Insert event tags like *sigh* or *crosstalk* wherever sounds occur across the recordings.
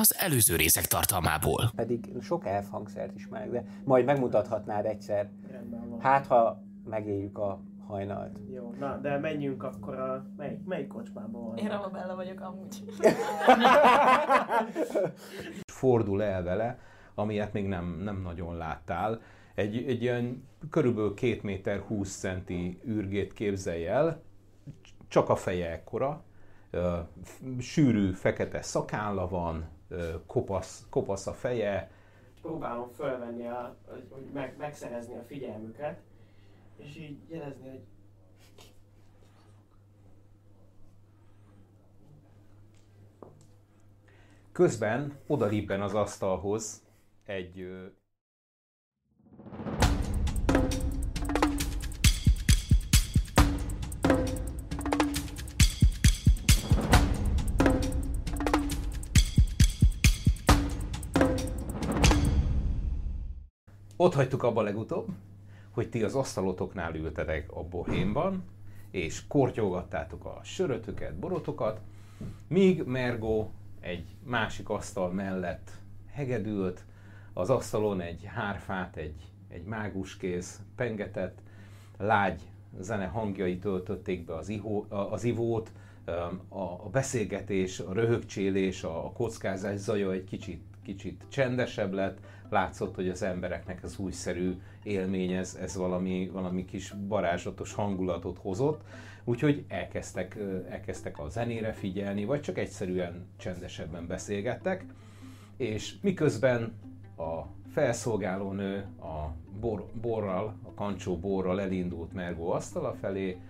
az előző részek tartalmából. Pedig sok elfhangszert ismerek, de majd megmutathatnád egyszer. Hát, ha megéljük a hajnalt. Jó, na, de menjünk akkor a... Melyik, melyik kocsmában van? Én Ramabella vagyok amúgy. *laughs* fordul el vele, amilyet még nem, nem nagyon láttál. Egy, egy ilyen körülbelül 2 méter 20 centi űrgét képzelj el, csak a feje ekkora, sűrű fekete szakálla van, kopasz, kopasz a feje, Próbálom fölvenni, a, hogy meg, megszerezni a figyelmüket, és így jelezni, hogy Közben odalibben az asztalhoz egy Ott hagytuk abba legutóbb, hogy ti az asztalotoknál ültetek a bohémban, és kortyolgattátok a sörötöket, borotokat, míg Mergo egy másik asztal mellett hegedült, az asztalon egy hárfát, egy, egy máguskéz pengetett, lágy zene hangjai töltötték be az, ihó, az ivót, a, a beszélgetés, a röhögcsélés, a, a kockázás zaja egy kicsit, kicsit csendesebb lett, látszott, hogy az embereknek az újszerű élmény, ez, ez valami, valami kis varázslatos hangulatot hozott, úgyhogy elkezdtek, elkezdtek a zenére figyelni, vagy csak egyszerűen csendesebben beszélgettek, és miközben a felszolgálónő a bor, borral, a kancsó borral elindult Mergó asztala felé,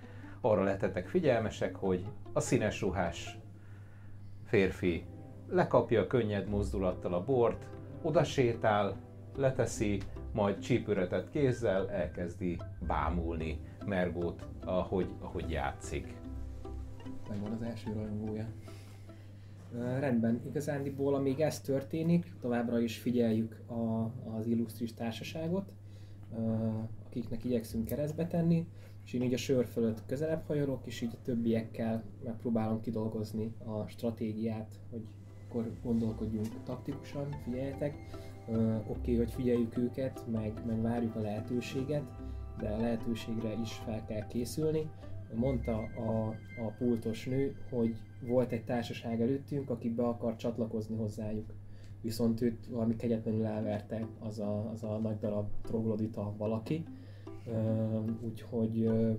arra letettek figyelmesek, hogy a színes ruhás férfi lekapja könnyed mozdulattal a bort, oda sétál, leteszi, majd csípőretett kézzel elkezdi bámulni Mergót, ahogy, ahogy játszik. Megvan az első rajongója. Ö, Rendben, igazándiból amíg ez történik, továbbra is figyeljük a, az illusztris társaságot, akiknek igyekszünk keresztbe tenni, és én így a sör fölött közelebb hajolok, és így a többiekkel megpróbálom kidolgozni a stratégiát, hogy akkor gondolkodjunk taktikusan, figyeljetek. Ö, Oké, okay, hogy figyeljük őket, meg, meg várjuk a lehetőséget, de a lehetőségre is fel kell készülni. Mondta a, a pultos nő, hogy volt egy társaság előttünk, aki be akar csatlakozni hozzájuk. Viszont őt valami kegyetlenül elverte az a, az a nagy darab troglodita valaki. Ö, úgyhogy ö,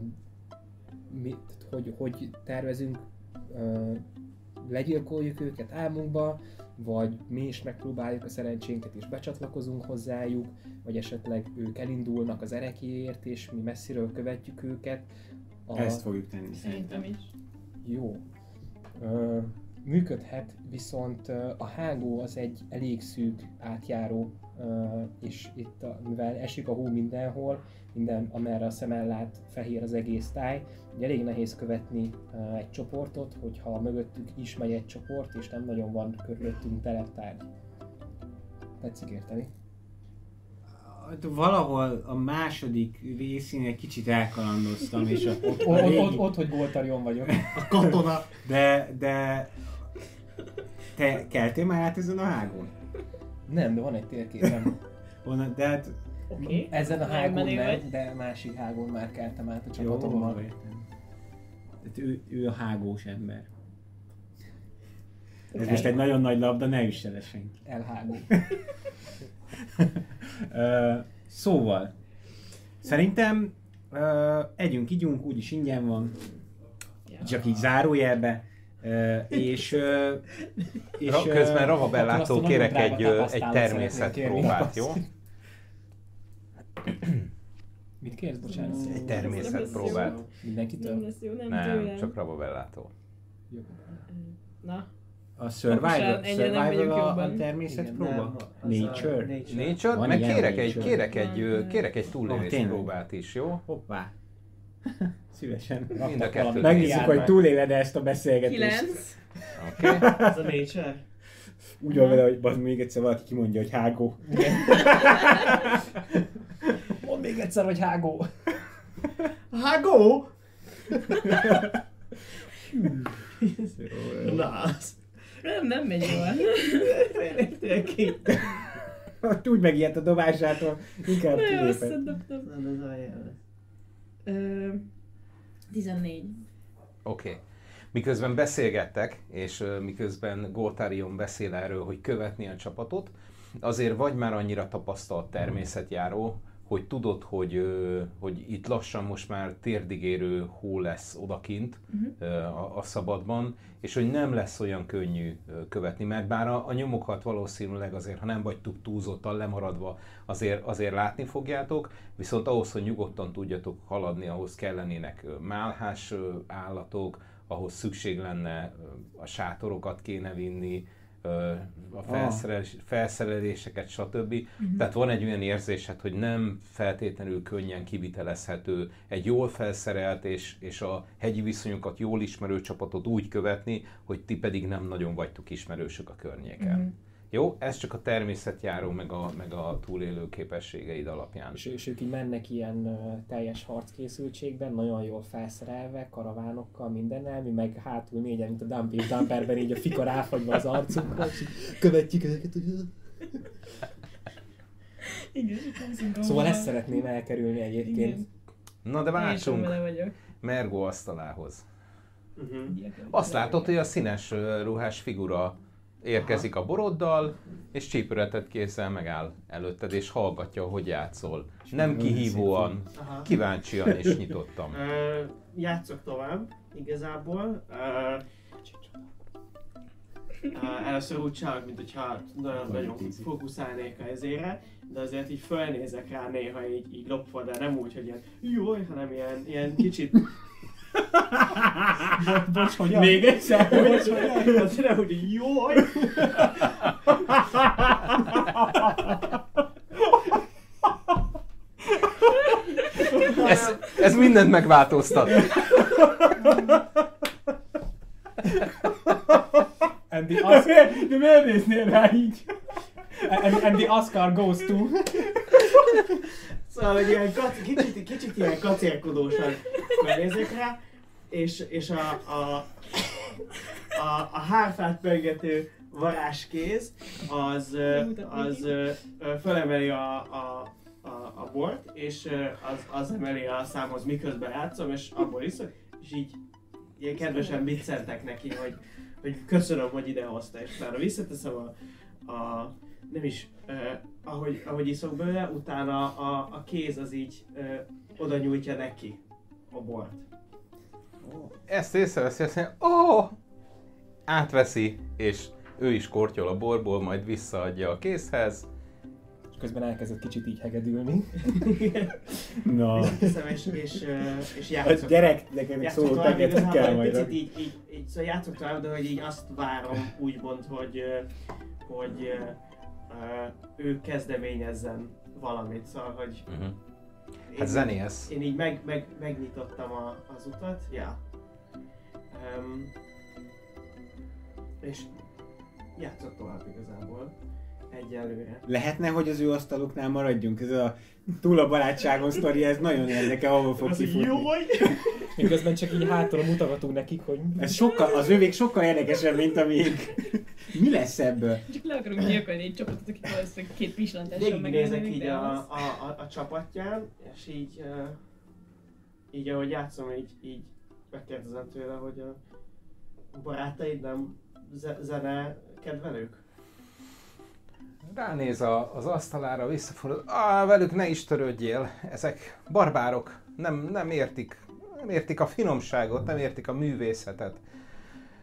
mi, hogy, hogy tervezünk, ö, legyilkoljuk őket álmunkba, vagy mi is megpróbáljuk a szerencsénket és becsatlakozunk hozzájuk, vagy esetleg ők elindulnak az erekéért, és mi messziről követjük őket. A... Ezt fogjuk tenni Szerintem is. Jó. Ö, működhet, viszont a hágó az egy elég szűk átjáró, és itt, mivel esik a hó mindenhol, minden, amerre a szemel lát, fehér az egész táj, így elég nehéz követni egy csoportot, hogyha mögöttük is megy egy csoport, és nem nagyon van körülöttünk tereptárgy. Tetszik érteni? Hát Valahol a második részén egy kicsit elkalandoztam, és a, Ott, a, ott, régi- ott, ott, hogy Goltarion vagyok. a katona, de, de te keltél már át ezen a hágon? Nem, de van egy térképem. Honnan, de hát. Okay. Ezen a hágon nem, vagy? de másik hágon már keltem át a jó, csapatommal. értem. Tehát ő, ő a hágós ember. Ez most egy nagyon nagy labda, ne üsse le senki. Elhágó. *laughs* Szóval, szerintem ö, együnk, ígyunk, úgyis ingyen van, csak így zárójelbe, ö, és, ö, és ö, Közben azt a Ravabellától nagyon kérek egy, egy tapasztalat természet szeretnék kérni. próbát, jó? Mit kérsz, bocsánat? Egy természet próbát. Nem Mindenkitől? lesz jó, nem, Nem, tőlem. csak Ravabellától. Jó. Na, a nem survival a, a természet Igen, próba? Nem, Nature? nature. Nature, Van meg kérek egy, nature? kérek egy, ö, Nem. kérek egy túlélés próbát is, jó? Hoppá. *laughs* Szívesen. Mind a kettőt. Megnézzük, hogy túléled ezt a beszélgetést. kilenc. Oké. *laughs* Ez a nature. Úgy van vele, hogy bazd, még egyszer valaki kimondja, hogy hágó. *laughs* Mondd még egyszer, hogy hágó. Hágó? Na, az. Nem, nem megy jól. Ott úgy megijedt a dobásától, inkább Nagyon kilépett. rosszat dobtam. Nem, ez olyan. Ö, 14. Oké. Okay. Miközben beszélgettek, és miközben Goltarion beszél erről, hogy követni a csapatot, azért vagy már annyira tapasztalt természetjáró, hogy tudod, hogy, hogy itt lassan most már térdigérő hó lesz odakint ö, a, a szabadban, és hogy nem lesz olyan könnyű követni, mert bár a, a nyomokat valószínűleg azért, ha nem vagytok túlzottan lemaradva, azért, azért látni fogjátok, viszont ahhoz, hogy nyugodtan tudjatok haladni, ahhoz kellenének málhás állatok, ahhoz szükség lenne, a sátorokat kéne vinni, a felszerelés, felszereléseket, stb. Tehát van egy olyan érzésed, hogy nem feltétlenül könnyen kivitelezhető egy jól felszerelt és, és a hegyi viszonyokat jól ismerő csapatot úgy követni, hogy ti pedig nem nagyon vagytok ismerősök a környéken. Mhm. Jó? Ez csak a természetjáró, meg a, meg a túlélő képességeid alapján. És, és ők így mennek ilyen ö, teljes harckészültségben, nagyon jól felszerelve, karavánokkal, mindennel, mi meg hátul négyen, mint a Dump és Dumperben, így a fika ráfagyva az arcunkra, és így követjük őket. hogy- Igen, Szóval ezt szeretném elkerülni egyébként. Igen. Na de váltsunk. Mergo asztalához. Uh-huh. Azt látod, hogy a színes ruhás figura érkezik a boroddal, és csípőretet kézzel megáll előtted, és hallgatja, hogy játszol. Nem kihívóan, kíváncsian és *laughs* nyitottam. Ö, játszok tovább, igazából. Ö, ö, először úgy csinálok, mint hogyha nagyon, nagyon fókuszálnék a ezére, de azért így fölnézek rá néha így, így lopva, de nem úgy, hogy ilyen jaj, hanem ilyen, ilyen kicsit... Bocs, hogyan? Még egyszer, bocs, hogy azért hogy jaj! Ez, ez mindent megváltoztat. And the, Os- De miért néznél rá így? and, and the Oscar goes to... Szóval, hogy ilyen kac, kicsit, kicsit ilyen kacérkodósan benézek rá, és, és a, a, a, a hárfát pörgető varázskéz az, az fölemeli a, a, a, a bort, és az, az emeli a számhoz miközben játszom, és abból iszok, és így ilyen kedvesen vicceltek neki, hogy, hogy köszönöm, hogy ide hozta, és utána visszateszem a, a nem is, uh, ahogy, ahogy iszok belőle, utána a, a kéz az így uh, oda nyújtja neki a bort. Ezt észreveszi, azt mondja, ó, oh! átveszi, és ő is kortyol a borból, majd visszaadja a kézhez. És közben elkezdett kicsit így hegedülni. Na. Visszateszem és, és, és A játszok. gyerek, nekem szóló igazából kell majd. picit így, így, így, szóval játszok tovább, de hogy így azt várom úgymond, hogy, hogy ö, ő kezdeményezzen valamit, szóval, hogy Uh-huh. én- Hát zenész. Én így meg, meg, megnyitottam a, az utat, ja. Um, és játszok tovább igazából. Egyelőre. Lehetne, hogy az ő asztaluknál maradjunk? Ez a túl a barátságon sztori, ez nagyon érdekel, ahol fog kifutni. Jaj! Miközben csak így hátulra mutogatunk nekik, hogy Ez sokkal, az övék sokkal érdekesebb, mint a miénk. Mi lesz ebből? Csak le akarunk gyilkolni egy csapatot, akik valószínűleg két pislantással Végignézek megölnének, így a, a, a, a csapatján, és így, uh, így ahogy játszom, így, így megkérdezem tőle, hogy a barátaid nem ze- zene kedvelők? Ránéz a, az asztalára, visszafordul. Ah, velük ne is törődjél. Ezek barbárok. Nem, nem értik. Nem értik a finomságot, nem értik a művészetet.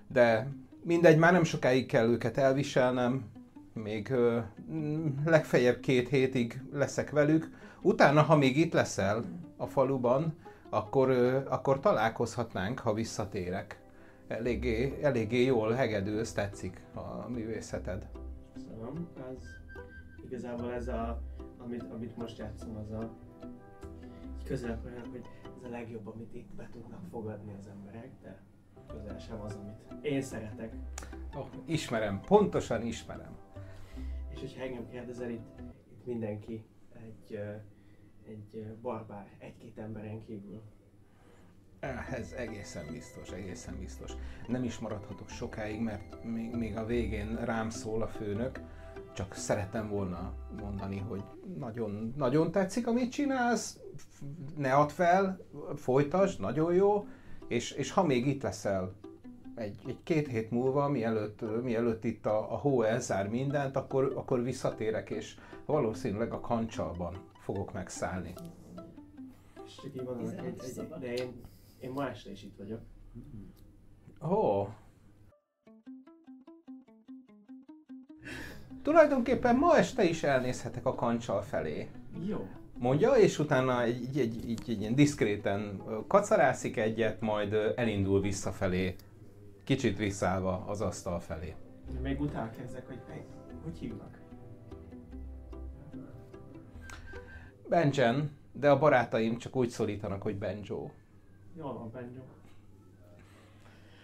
De mindegy, már nem sokáig kell őket elviselnem. Még ö, legfeljebb két hétig leszek velük. Utána, ha még itt leszel a faluban, akkor, ö, akkor találkozhatnánk, ha visszatérek. Eléggé, eléggé jól hegedülsz, tetszik a művészeted. Köszönöm. Ez igazából ez a, amit, amit most játszom, az a közel hogy ez a legjobb, amit itt be tudnak fogadni az emberek, de közel sem az, amit én szeretek. Oh, ismerem, pontosan ismerem. És hogyha engem kérdezel, itt, itt mindenki egy, egy barbár, egy-két emberen kívül. Ez egészen biztos, egészen biztos. Nem is maradhatok sokáig, mert még, még a végén rám szól a főnök. Csak szerettem volna mondani, hogy nagyon, nagyon tetszik, amit csinálsz, ne add fel, folytasd, nagyon jó, és, és ha még itt leszel egy, egy két hét múlva, mielőtt, mielőtt itt a, a hó elzár mindent, akkor, akkor visszatérek, és valószínűleg a kancsalban fogok megszállni. És csak így mondanak, egy, egy, de én, én ma este is itt vagyok. Ó. Oh. Tulajdonképpen ma este is elnézhetek a kancsal felé. Jó. Mondja, és utána egy, egy, egy, egy, egy ilyen diszkréten kacarászik egyet, majd elindul visszafelé, kicsit visszállva az asztal felé. Még utána kezdek, hogy hey, hogy hívnak? Benjen, de a barátaim csak úgy szólítanak, hogy Benjo. Jól van, Benjo.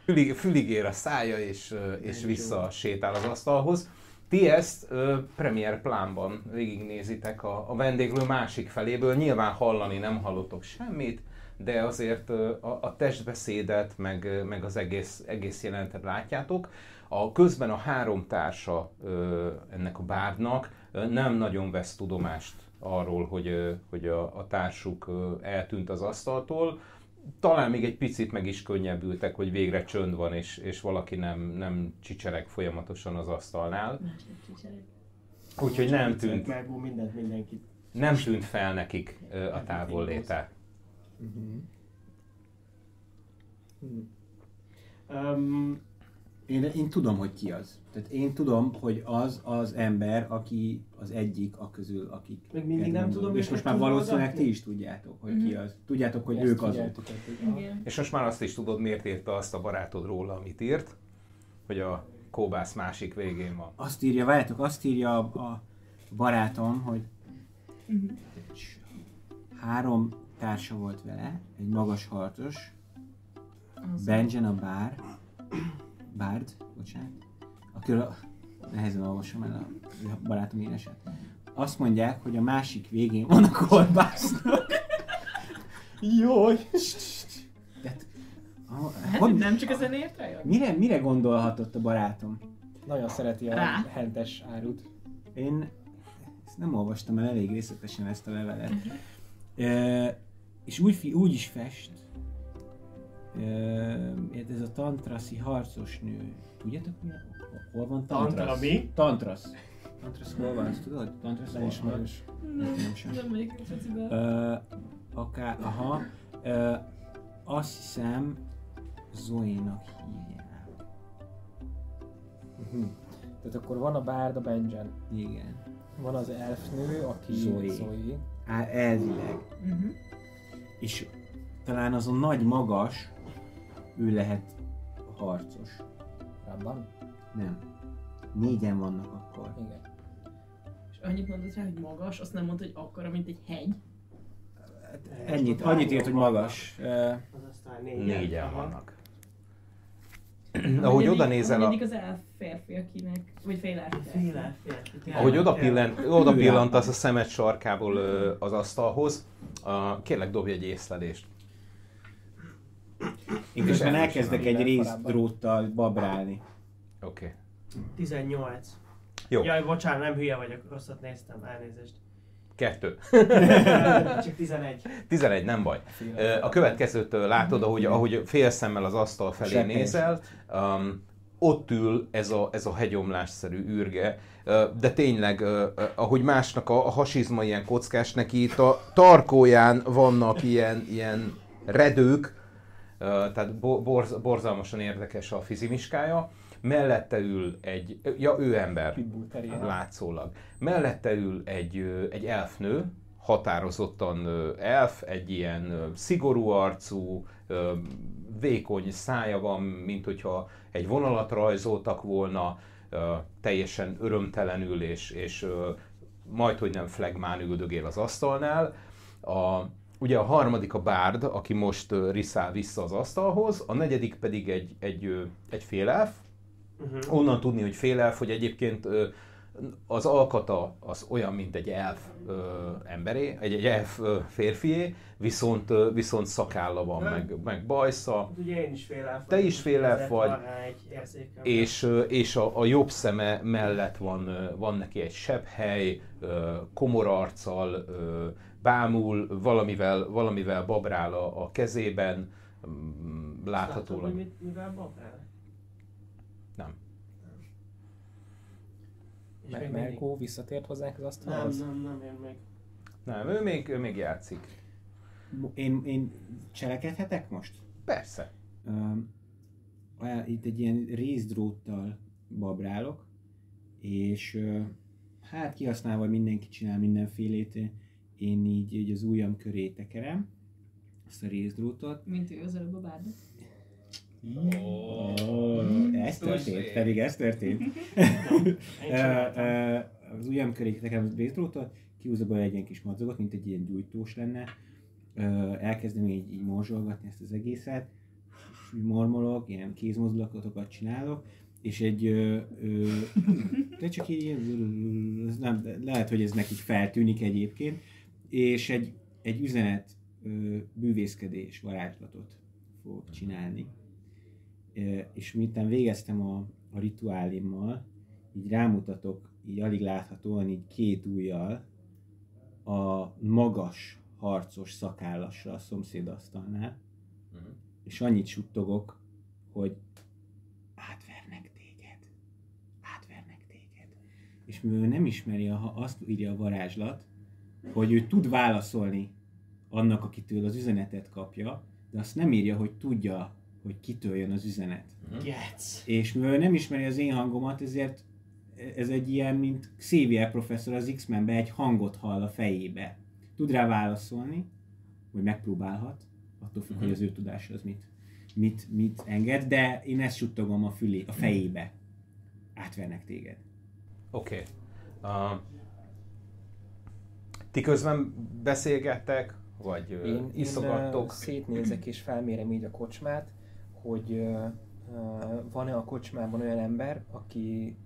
Fülig, fülig ér a szája, és, és vissza sétál az asztalhoz. Ti ezt ö, premier plánban végignézitek a, a vendéglő másik feléből. Nyilván hallani nem hallottok semmit, de azért ö, a, a testbeszédet, meg, meg az egész, egész jelentet látjátok. A közben a három társa ö, ennek a bárdnak ö, nem nagyon vesz tudomást arról, hogy, hogy a, a társuk eltűnt az asztaltól. Talán még egy picit meg is könnyebbültek, hogy végre csönd van, és, és valaki nem, nem csicsereg folyamatosan az asztalnál. Úgyhogy nem tűnt, Mergó mindent mindenkit. nem tűnt fel nekik a távol léte. Um, Én, én tudom, hogy ki az. Tehát én tudom, hogy az az ember, aki az egyik a közül, akik... Még mindig nem tudom, És és most már valószínűleg adatni? ti is tudjátok, hogy ki az. Tudjátok, hogy Ezt ők azok. Igen. És most már azt is tudod, miért írta azt a barátod róla, amit írt, hogy a kóbász másik végén van. Azt írja, várjátok, azt írja a, a barátom, hogy három társa volt vele, egy magas harcos, Benjen a bár, Bárd, bocsánat, akiről a, nehezen olvasom el a, a barátom írását. Azt mondják, hogy a másik végén van a kolbásznak. Jaj! Tehát, ah, Hát hogy, nem csak a rajong? mire, mire gondolhatott a barátom? Nagyon szereti a Rá. hentes árut. Én ezt nem olvastam el elég részletesen ezt a levelet. E, és úgy, úgy is fest, ez a tantraszi harcos nő. Tudjátok mi? Hol van tantrasz? Tantra mi? Tantrasz. Tantrasz hol van? Ezt tudod? Tantrasz hol van? Ismerős. Nem sem. Nem megyek a akár, aha. Ö, azt hiszem Zoe-nak hívják. Mhm. Tehát akkor van a bárd, a Benjen. Igen. Van az elfnő, aki Zoe. Zoe. Á, elvileg. Mhm. És talán az a nagy magas, ő lehet harcos. Rabban? Nem. Négyen vannak akkor. Igen. És annyit mondott rá, hogy magas, azt nem mondta, hogy akkora, mint egy hegy. Ennyit, annyit írt, hogy magas. Az aztán négyen. Négyen Aha. vannak. Ahogy oda nézel, a, az elf férfi, akinek, vagy fél ahogy oda, pillant, oda pillantasz a szemed sarkából az asztalhoz, a, kérlek dobj egy észlelést. Én közben elkezdek egy részdróttal babrálni. Oké. Okay. 18. Jó. Jaj, bocsánat, nem hülye vagyok, rosszat néztem, elnézést. Kettő. *laughs* Csak 11. 11, nem baj. A következőt látod, ahogy, ahogy félszemmel az asztal felé Seppés. nézel, um, ott ül ez a, ez a hegyomlásszerű űrge, de tényleg, ahogy másnak a, a hasizma ilyen kockás, neki itt a tarkóján vannak ilyen, ilyen redők, tehát bo- borz, borzalmasan érdekes a fizimiskája. Mellette ül egy, ja ő ember, látszólag. Mellette ül egy, egy elfnő, határozottan elf, egy ilyen szigorú arcú, vékony szája van, mint hogyha egy vonalat rajzoltak volna, teljesen örömtelenül és, és majd, hogy nem flagmán üldögél az asztalnál. A, ugye a harmadik a bárd, aki most riszál vissza az asztalhoz, a negyedik pedig egy, egy, egy félelf, Uh-huh. Onnan tudni, hogy félelf, hogy egyébként az alkata az olyan, mint egy elf ö, emberé, egy, egy elf ö, férfié, viszont, ö, viszont szakálla van, Nem. meg, meg bajsza, Hát ugye én is fél elf Te is fél elf Ezért vagy. és, és a, a jobb szeme mellett van, van neki egy sebhely, ö, komor arccal, ö, bámul, valamivel, valamivel babrál a, a kezében, mm, Látod, láthatólag. hogy mivel babrál? Nem. És Mer- még mindig- Merkó visszatért hozzánk az Nem, asztalhoz? nem, nem, én még. Nem, ő még, ő még játszik. Én, én cselekedhetek most? Persze. Um, itt egy ilyen részdróttal babrálok, és uh, hát kihasználva, hogy mindenki csinál mindenfélét, én így, így az ujjam köré tekerem, ezt a részdrótot. Mint ő az előbb a bárda. Oh, ez történt, pedig ez történt. *laughs* Az ujjam köré tekerem a részdrótot, kihúzok belőle egy ilyen kis madzagot, mint egy ilyen gyújtós lenne. Elkezdem így, így morzsolgatni ezt az egészet, és mormolok, ilyen kézmozdulatokat csinálok, és egy, ö, ö, *laughs* de csak így, ez nem, de lehet, hogy ez nekik feltűnik egyébként, és egy, egy üzenet bűvészkedés varázslatot fogok csinálni. És miután végeztem a, a rituálimmal, így rámutatok, így alig láthatóan, így két ujjal a magas harcos szakállasra a szomszédasztalnál, Mhm. és annyit suttogok, hogy átvernek téged. Átvernek téged. És mivel nem ismeri, a, azt írja a varázslat, hogy ő tud válaszolni annak, akitől az üzenetet kapja, de azt nem írja, hogy tudja, hogy kitől jön az üzenet. Getsz. És mivel nem ismeri az én hangomat, ezért ez egy ilyen, mint Xavier professzor az X-Menbe egy hangot hall a fejébe. Tud rá válaszolni, vagy megpróbálhat, attól függ, hogy az ő tudása az mit, mit, mit enged, de én ezt suttogom a fülé, a fejébe. Átvernek téged. Oké. Okay. Uh, ti közben beszélgettek, vagy Én, én iszogattok? szétnézek és felmérem így a kocsmát, hogy van-e a kocsmában olyan ember, aki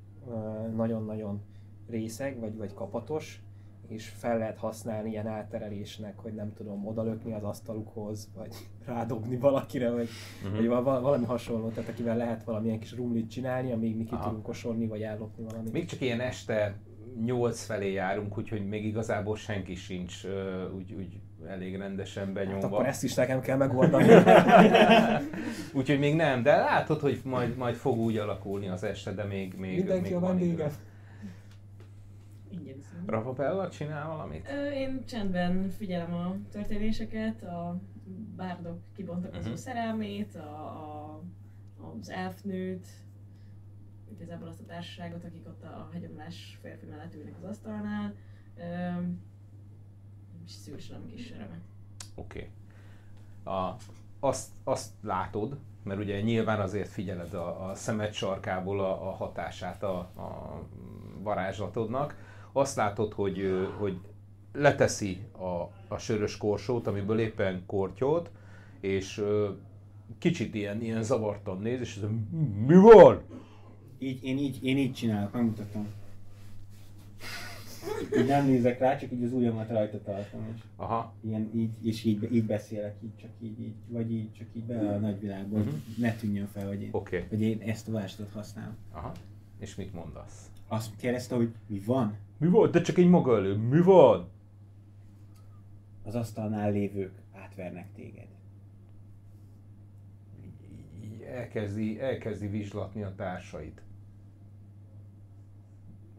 nagyon-nagyon részeg, vagy, vagy kapatos, és fel lehet használni ilyen átterelésnek, hogy nem tudom, odalökni az asztalukhoz, vagy *laughs* rádobni valakire, vagy, uh-huh. vagy val- valami hasonló, tehát akivel lehet valamilyen kis rumlit csinálni, amíg mi ki Aha. tudunk kosorni, vagy ellopni valamit. Még csak ilyen este 8 felé járunk, úgyhogy még igazából senki sincs úgy, úgy elég rendesen Hát benyomva. akkor ezt is nekem kell megoldani. *laughs* Úgyhogy még nem, de látod, hogy majd, majd fog úgy alakulni az este, de még, még Mindenki még a vendége. Iszom. Rapapella csinál valamit? Ö, Én csendben figyelem a történéseket, a bárdok kibontakozó uh-huh. szerelmét, a, a, az elfnőt, igazából azt a társaságot, akik ott a hegyomlás férfi mellett ülnek az asztalnál. És szűrselem a kis. Oké. Okay. Azt, azt látod, mert ugye nyilván azért figyeled a, a szemed sarkából a, a hatását a, a varázslatodnak. Azt látod, hogy, hogy leteszi a, a sörös korsót, amiből éppen kortyolt, és kicsit ilyen, ilyen zavartan néz, és ez mi van? Így, én, így, én így csinálok, megmutatom. Így nem nézek rá, csak így az ujjamat rajta tartom, és Aha, ilyen, így, és így, így beszélek, így csak így, így, vagy így, csak így be a nagyvilágból, Mhm. uh-huh. ne tűnjön fel, hogy én. Okay. hogy én ezt a varázslatot használom. Aha. És mit mondasz? Azt kérdezte, hogy mi van? Mi van? De csak egy maga elő. Mi van? Az asztalnál lévők átvernek téged. elkezdi, elkezdi vizslatni a társait.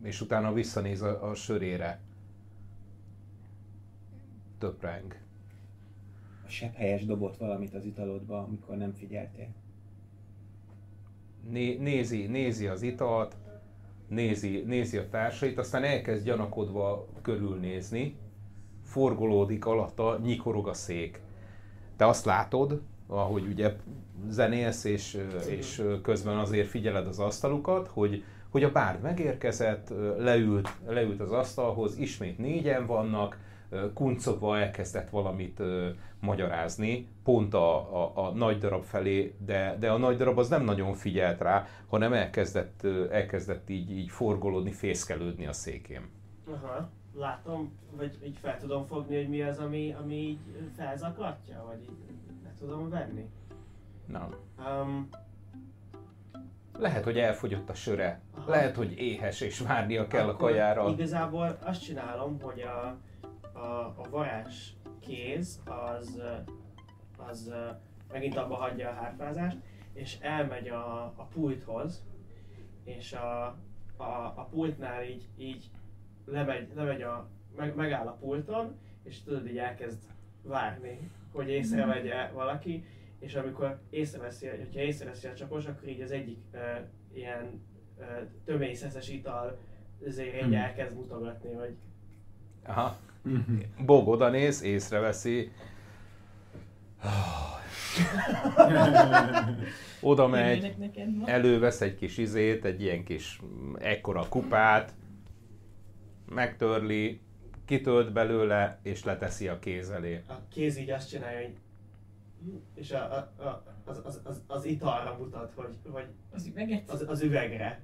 És utána visszanéz a, a sörére. Töpreng. A sebb helyes dobott valamit az italodba, amikor nem figyeltél. Né, nézi, nézi az italt, nézi, nézi a társait, aztán elkezd gyanakodva körülnézni, forgolódik alatta, nyikorog a szék. Te azt látod, ahogy ugye zenélsz, és, és közben azért figyeled az asztalukat, hogy, hogy a bárd megérkezett, leült, leült az asztalhoz, ismét négyen vannak, kuncogva elkezdett valamit magyarázni, pont a, a, a nagy darab felé, de, de a nagy darab az nem nagyon figyelt rá, hanem elkezdett, elkezdett így, így forgolódni, fészkelődni a székén. Aha, látom, vagy így fel tudom fogni, hogy mi az, ami, ami így felzaklatja, vagy így le tudom venni. Na, Um, lehet, hogy elfogyott a söre, Aha. lehet, hogy éhes és várnia kell a akkor kajára. Igazából azt csinálom, hogy a, a, a varázs kéz az, az megint abba hagyja a hárfázást, és elmegy a, a pulthoz, és a, a, a pultnál így, így lemegy, lemegy a, meg, megáll a pulton, és tudod, így elkezd várni, hogy észrevegye valaki, és amikor észreveszi, hogyha észreveszi a csapos, akkor így az egyik uh, ilyen uh, töményszeszes ital azért így Hmm. elkezd mutogatni, hogy Aha. Bog oda néz, észreveszi. Oda megy, elővesz egy kis izét, egy ilyen kis ekkora kupát, megtörli, kitölt belőle, és leteszi a kéz elé. a kéz így azt csinálja, hogy és a, a, a, az, az, az, az italra mutat, hogy, hogy Az üveget? az, az üvegre.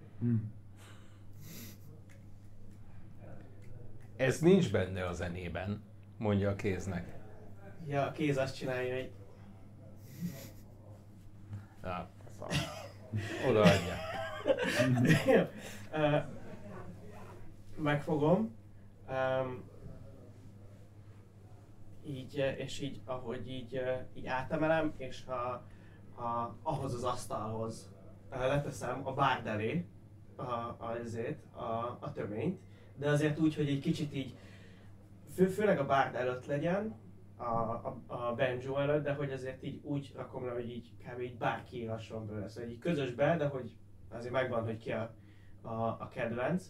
Ez nincs benne a zenében, mondja a kéznek. Ja, a kéz azt csinálja, hogy Ja, szar. Odaadja. Megfogom, um, így, ö, és így, ahogy így, ö, így átemelem, és a, a, ahhoz az asztalhoz ö, leteszem a bárd elé a, a, a, a töményt, de azért úgy, hogy egy kicsit így, fő, főleg a bárd előtt legyen, a, a, a banjo előtt, de hogy azért így úgy rakom le, hogy így kb. így bárki írhasson belőle. Szóval így közösbe, de hogy azért megvan, hogy ki a, a, a kedvenc,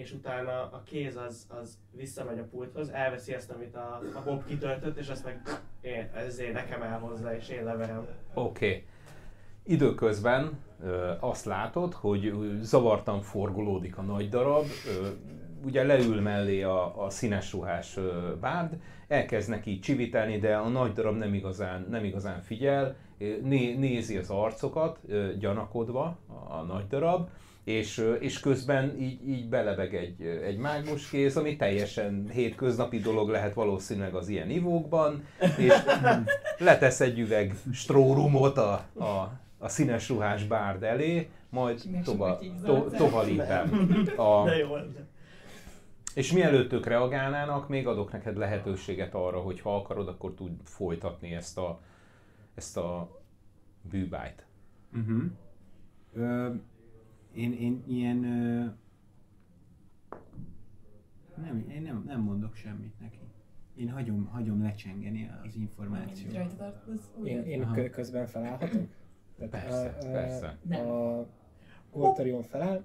és utána a kéz az, az visszamegy a pulthoz, elveszi ezt, amit a, a Bob kitöltött, és azt meg én, ezért nekem elhozza, és én leverem. Oké. Okay. Időközben ö, azt látod, hogy zavartan forgolódik a nagy darab, ö, ugye leül mellé a, a színes ruhás ö, bárd, elkezd neki csivitelni, de a nagy darab nem igazán, nem igazán figyel, né, nézi az arcokat, ö, gyanakodva a, a nagy darab, és, és közben így, így belebeg egy, egy mágus kéz, ami teljesen hétköznapi dolog lehet valószínűleg az ilyen ivókban, és *laughs* letesz egy üveg strórumot a, a, a színes ruhás bárd elé, majd tova, to, tovalítem. *laughs* A, De jó. és mielőtt ők reagálnának, még adok neked lehetőséget arra, hogy ha akarod, akkor tud folytatni ezt a, ezt a bűbájt. Uh-huh. Ö, én, én ilyen... Ö, nem, én nem, nem mondok semmit neki. Én hagyom, hagyom lecsengeni az információt. Rajta tartasz? Én, én Aha. közben felállhatok? Tehát, Persze, ö, persze. Nem. A Goltarion feláll,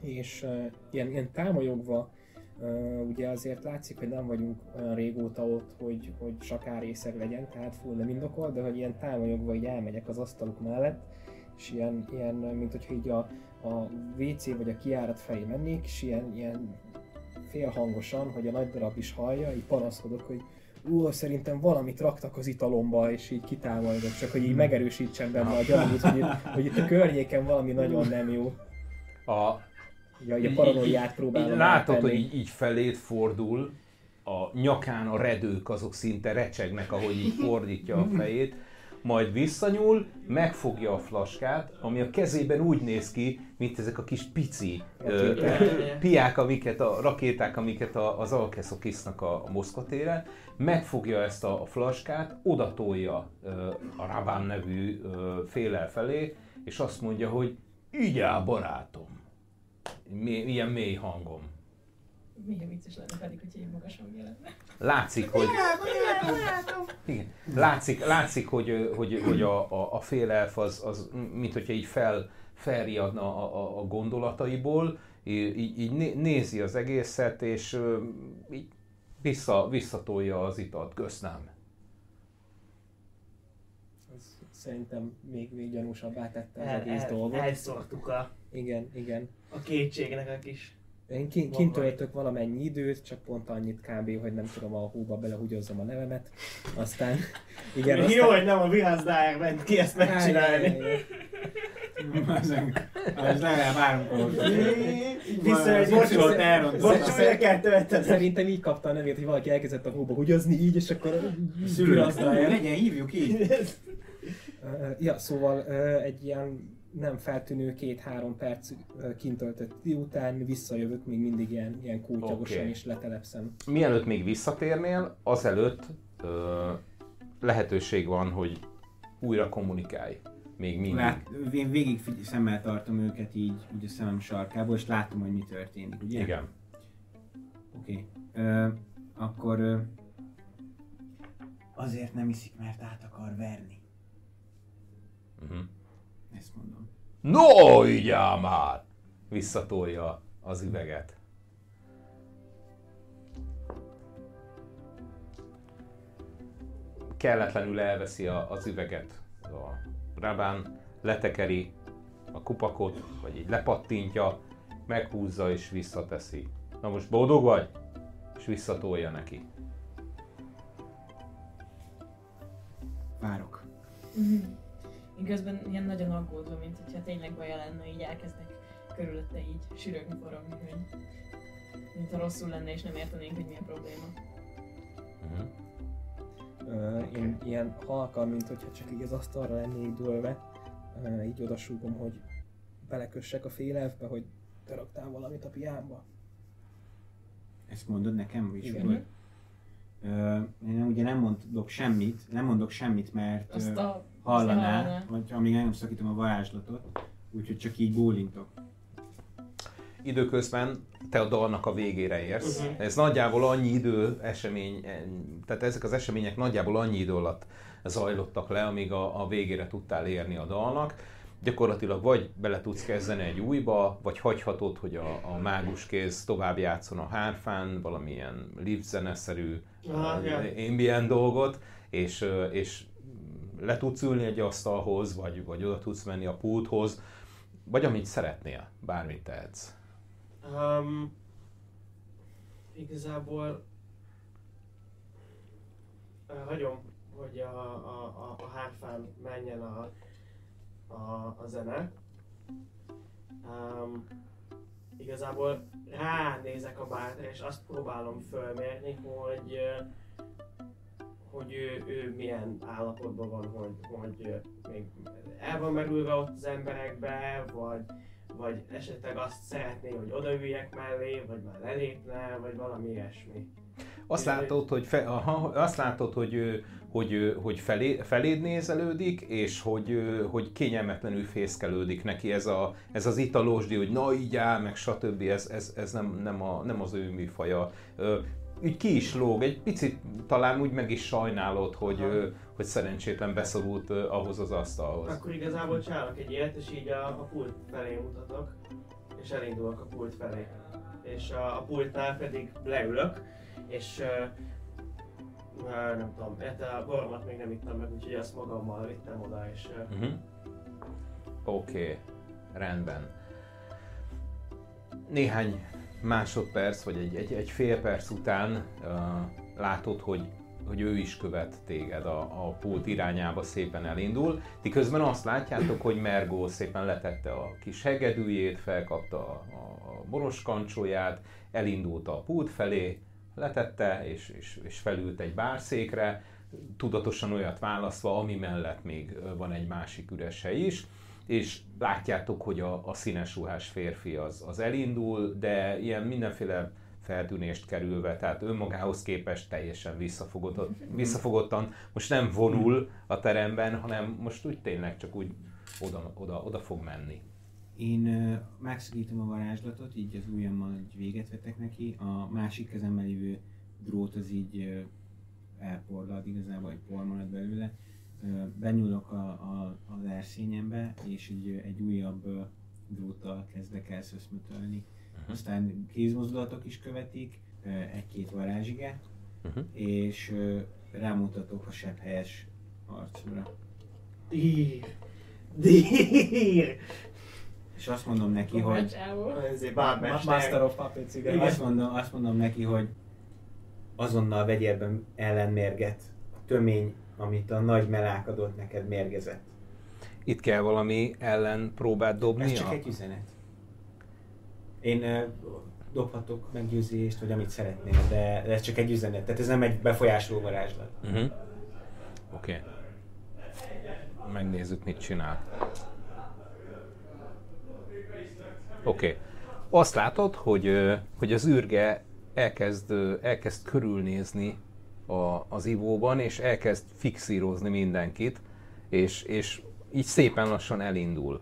és uh, ilyen, ilyen támolyogva, uh, ugye azért látszik, hogy nem vagyunk olyan régóta ott, hogy, hogy sakárészeg legyen, tehát full nem indokol, de hogy ilyen támolyogva így elmegyek az asztaluk mellett, és ilyen, ilyen mint hogyha így a, a WC vagy a kiárat felé mennék, és ilyen, ilyen félhangosan, hogy a nagy darab is hallja, így panaszkodok, hogy ú, szerintem valamit raktak az italomba, és így kitámolyogok, csak hogy így megerősítsem benne a gyanút, hogy, itt- hogy itt a környéken valami nagyon nem jó. A, ugye így- paranoiát így próbálom látod, eltenni. hogy így, így feléd fordul, a nyakán a redők azok szinte recsegnek, ahogy így fordítja a *laughs* fejét, majd visszanyúl, megfogja a flaskát, ami a kezében úgy néz ki, mint ezek a kis pici ö, Rakéták. piák, amiket a rakéták, amiket a, az alkeszok isznak a, a moszkvatéren, megfogja ezt a, a flaskát, odatolja ö, a Rabán nevű ö, félel felé, és azt mondja, hogy így áll barátom. Mély, ilyen mély hangom. Milyen vicces lenne pedig, hogy én magas hangja lenne. Látszik, hogy... Igen. Látszik, látszik hogy, hogy, hogy a, a, a félelf az, az mint hogyha így fel, felriadna a, a, a gondolataiból, így, így né- nézi az egészet, és így vissza, visszatolja az italt. Köszönöm. Ez szerintem még, még gyanúsabbá tette az El, egész el, dolgot. elszórtuk a, Igen, igen. a kétségnek a kis Én kint majd. töltök valamennyi időt, csak pont annyit kb, hogy nem tudom a hóba belehugyozzam a nevemet. Aztán... Igen, *laughs* Igen, Jó, hogy nem a Virázdár ment ki ezt megcsinálni. Az *laughs* legalább háromkor. Vissza egy Bocs, bocsot, elrontottam. bocs, újra kell töltened. Szerintem így kapta a nevét, hogy valaki elkezdett a hóba hugyozni így, és akkor Szülő, legyen, hívjuk így. Ja, szóval egy ilyen nem feltűnő két-három perc kint töltött idő után visszajövök, még mindig ilyen, ilyen kótyagosan okay. és letelepszem. Mielőtt még visszatérnél, azelőtt ö, lehetőség van, hogy újra kommunikálj. Még mindig. Lát, én végig figy- szemmel tartom őket így, úgy a szemem sarkából, és látom, hogy mi történik, ugye? Igen. Oké. Okay. Akkor... Ö, azért nem iszik, mert át akar verni. Uh-huh. Ezt mondom. No, így már! Visszatolja az üveget. Kelletlenül elveszi a, az üveget a Rabán, letekeri a kupakot, vagy így lepattintja, meghúzza és visszateszi. Na most boldog vagy? És visszatolja neki. Várok. Én közben ilyen nagyon aggódva, mint hogyha tényleg baja lenne, így elkezdek körülötte így sürögni, forogni, hogy mint ha rosszul lenne és nem értenénk, hogy mi a probléma. Uh-huh. Ö, Én ilyen halkan, mint hogyha csak így az asztalra lennék dőlve, ö, így odasúgom, hogy belekössek a félelvbe, hogy te raktál valamit a piámba. Ezt mondod nekem, vagy Igen. Igen. Ö, én nem- ugye nem mondok semmit, nem mondok semmit, mert Azt a... hallaná, vagy amíg nem szakítom a varázslatot, úgyhogy csak így bólintok. időközben te a dalnak a végére érsz. Mhm. Ez nagyjából annyi idő esemény, tehát ezek az események nagyjából annyi idő alatt zajlottak le, amíg a, a végére tudtál érni a dalnak. Gyakorlatilag vagy bele tudsz kezdeni egy újba, vagy hagyhatod, hogy a, a mágus kéz tovább játszon a hárfán, valamilyen live zeneszerű uh, ambient dolgot, és, és le tudsz ülni egy asztalhoz, vagy, vagy oda tudsz menni a pulthoz, vagy amit szeretnél, bármit tehetsz. Um, igazából uh, hagyom, hogy a, a, a, a hárfán menjen a, a, a zene. Um, igazából ránézek a bárra, és azt próbálom fölmérni, hogy uh, hogy ő, ő milyen állapotban van, hogy, hogy még el van merülve ott az emberekbe, vagy, vagy esetleg azt szeretné, hogy odaüljek mellé, vagy már lelépne, vagy valami ilyesmi. Azt látod, hogy, fe, aha, azt látod, hogy, hogy, hogy felé, feléd nézelődik, és hogy, hogy kényelmetlenül fészkelődik neki ez, a, ez az italosdi, hogy na így áll, meg stb. Ez, ez, ez nem, nem, a, nem az ő műfaja. Úgy ki is lóg, egy picit talán úgy meg is sajnálod, hogy, ö, hogy szerencsétlen beszorult ahhoz az asztalhoz. Akkor igazából csinálok egy ilyet, és így a, a pult felé mutatok, és elindulok a pult felé. És a, a pultnál pedig leülök, és uh, uh, nem tudom, hát a boromat még nem ittam meg, úgyhogy azt magammal vittem oda, és uh, Uh-huh. Oké, okay. rendben. Néhány másodperc, vagy egy, egy, egy fél perc után uh, látod, hogy, hogy ő is követ téged a, a pult irányába, szépen elindul. Ti közben azt látjátok, hogy Mergó szépen letette a kis hegedűjét, felkapta a, a, a boros kancsóját, elindult a pult felé, letette, és, és, és felült egy bárszékre, tudatosan olyat választva, ami mellett még van egy másik üres hely is, és látjátok, hogy a, a színes ruhás férfi az, az elindul, de ilyen mindenféle feltűnést kerülve, tehát önmagához képest teljesen visszafogott, *laughs* visszafogottan, most nem vonul a teremben, hanem most úgy tényleg csak úgy oda, oda, oda fog menni. Én ö, megszakítom a varázslatot, így az ujjammal egy véget vetek neki, a másik kezemmel lévő drót az így ö, elporlad igazából, egy por marad belőle. Benyúlok a, a, az erszényembe, és egy, egy újabb dróttal kezdek el szöszmötölni. Aztán kézmozdulatok is követik, egy-két varázsige, Uh-huh. és rámutatok a sebb helyes arcra. dír, dír! és azt mondom neki, hogy. Ezért. Master of Puppets, igen. azt mondom, azt mondom neki, hogy azonnal vegyél ebben ellenmérget. Tömény, amit a nagy melák adott neked mérgezett. Itt kell valami ellen próbát Ez dobni. csak egy üzenet. Én uh, dobhatok meggyőzést, vagy amit szeretnél, de ez csak egy üzenet. Tehát ez nem egy befolyásoló varázslat. Uh-huh. Oké. Okay. Megnézzük, mit csinál. Oké. Okay. Azt látod, hogy, hogy az űrge elkezd, elkezd körülnézni a, az ivóban, és elkezd fixírozni mindenkit, és, és így szépen lassan elindul.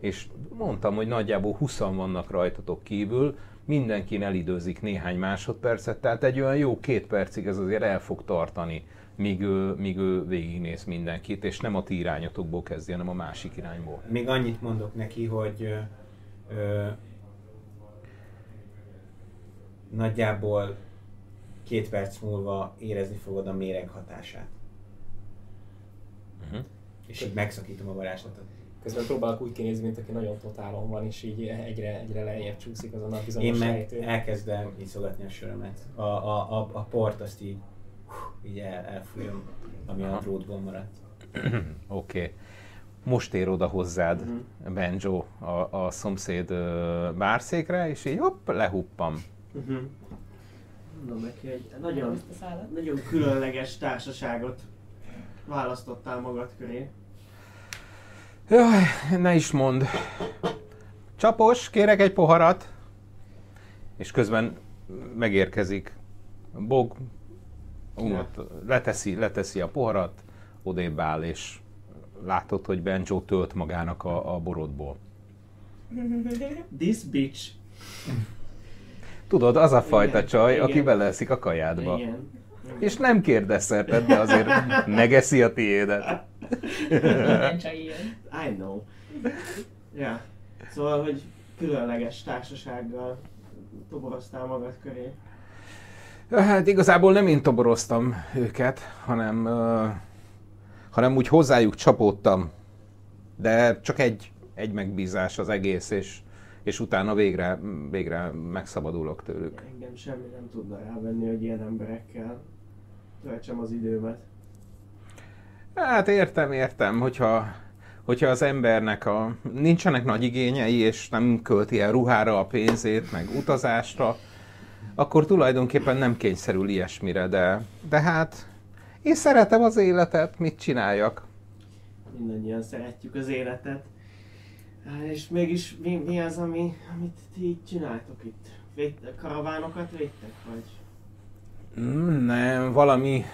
És mondtam, hogy nagyjából 20 vannak rajtatok kívül, mindenkin elidőzik néhány másodpercet, tehát egy olyan jó két percig ez azért el fog tartani, míg ő, míg ő végignéz mindenkit, és nem a ti irányotokból kezdje, hanem a másik irányból. Még annyit mondok neki, hogy ö, nagyjából két perc múlva érezni fogod a méreg hatását. Uh-huh. És így megszakítom a varázslatot. Közben próbálok úgy kinézni, mint aki nagyon totálon van, és így egyre, egyre lejjebb csúszik azon a Én bizonyos meg rejtőn. elkezdem iszogatni a sörömet. A, a, a, a port azt így, így el, elfújom, ami a Aha. drótból maradt. *clears throat* Oké. Okay. Most ér oda hozzád Mhm. Benjo a, a szomszéd ö, bárszékre, és így hopp, lehuppam. Uh-huh. Mondom neki, hogy nagyon, nagyon különleges társaságot választottál magad köré. Jaj, ne is mond. Csapos, kérek egy poharat. És közben megérkezik Bog, unott, leteszi, leteszi a poharat, odébb áll, és látod, hogy Benjo tölt magának a, a borodból. This bitch. Tudod, az a fajta Igen, csaj, igen. aki beleszik a kajádba. Igen. És nem kérdezheted, de azért *laughs* megeszi a tiédet. Minden ilyen. I know. Ja. Szóval, hogy különleges társasággal toboroztál magad köré. Hát igazából nem én toboroztam őket, hanem, uh, hanem úgy hozzájuk csapódtam. De csak egy, egy megbízás az egész, és, és utána végre, végre megszabadulok tőlük. Engem semmi nem tudna rávenni, hogy ilyen emberekkel töltsem az időmet. Hát értem, értem, hogyha, hogyha az embernek a, nincsenek nagy igényei, és nem költi el ruhára a pénzét, meg utazásra, akkor tulajdonképpen nem kényszerül ilyesmire, de, de hát én szeretem az életet, mit csináljak? Mindannyian szeretjük az életet. Á, És mégis mi, mi az, ami, amit ti így csináltok itt? Véd, karavánokat védtek, vagy? Mm, Nem, valami,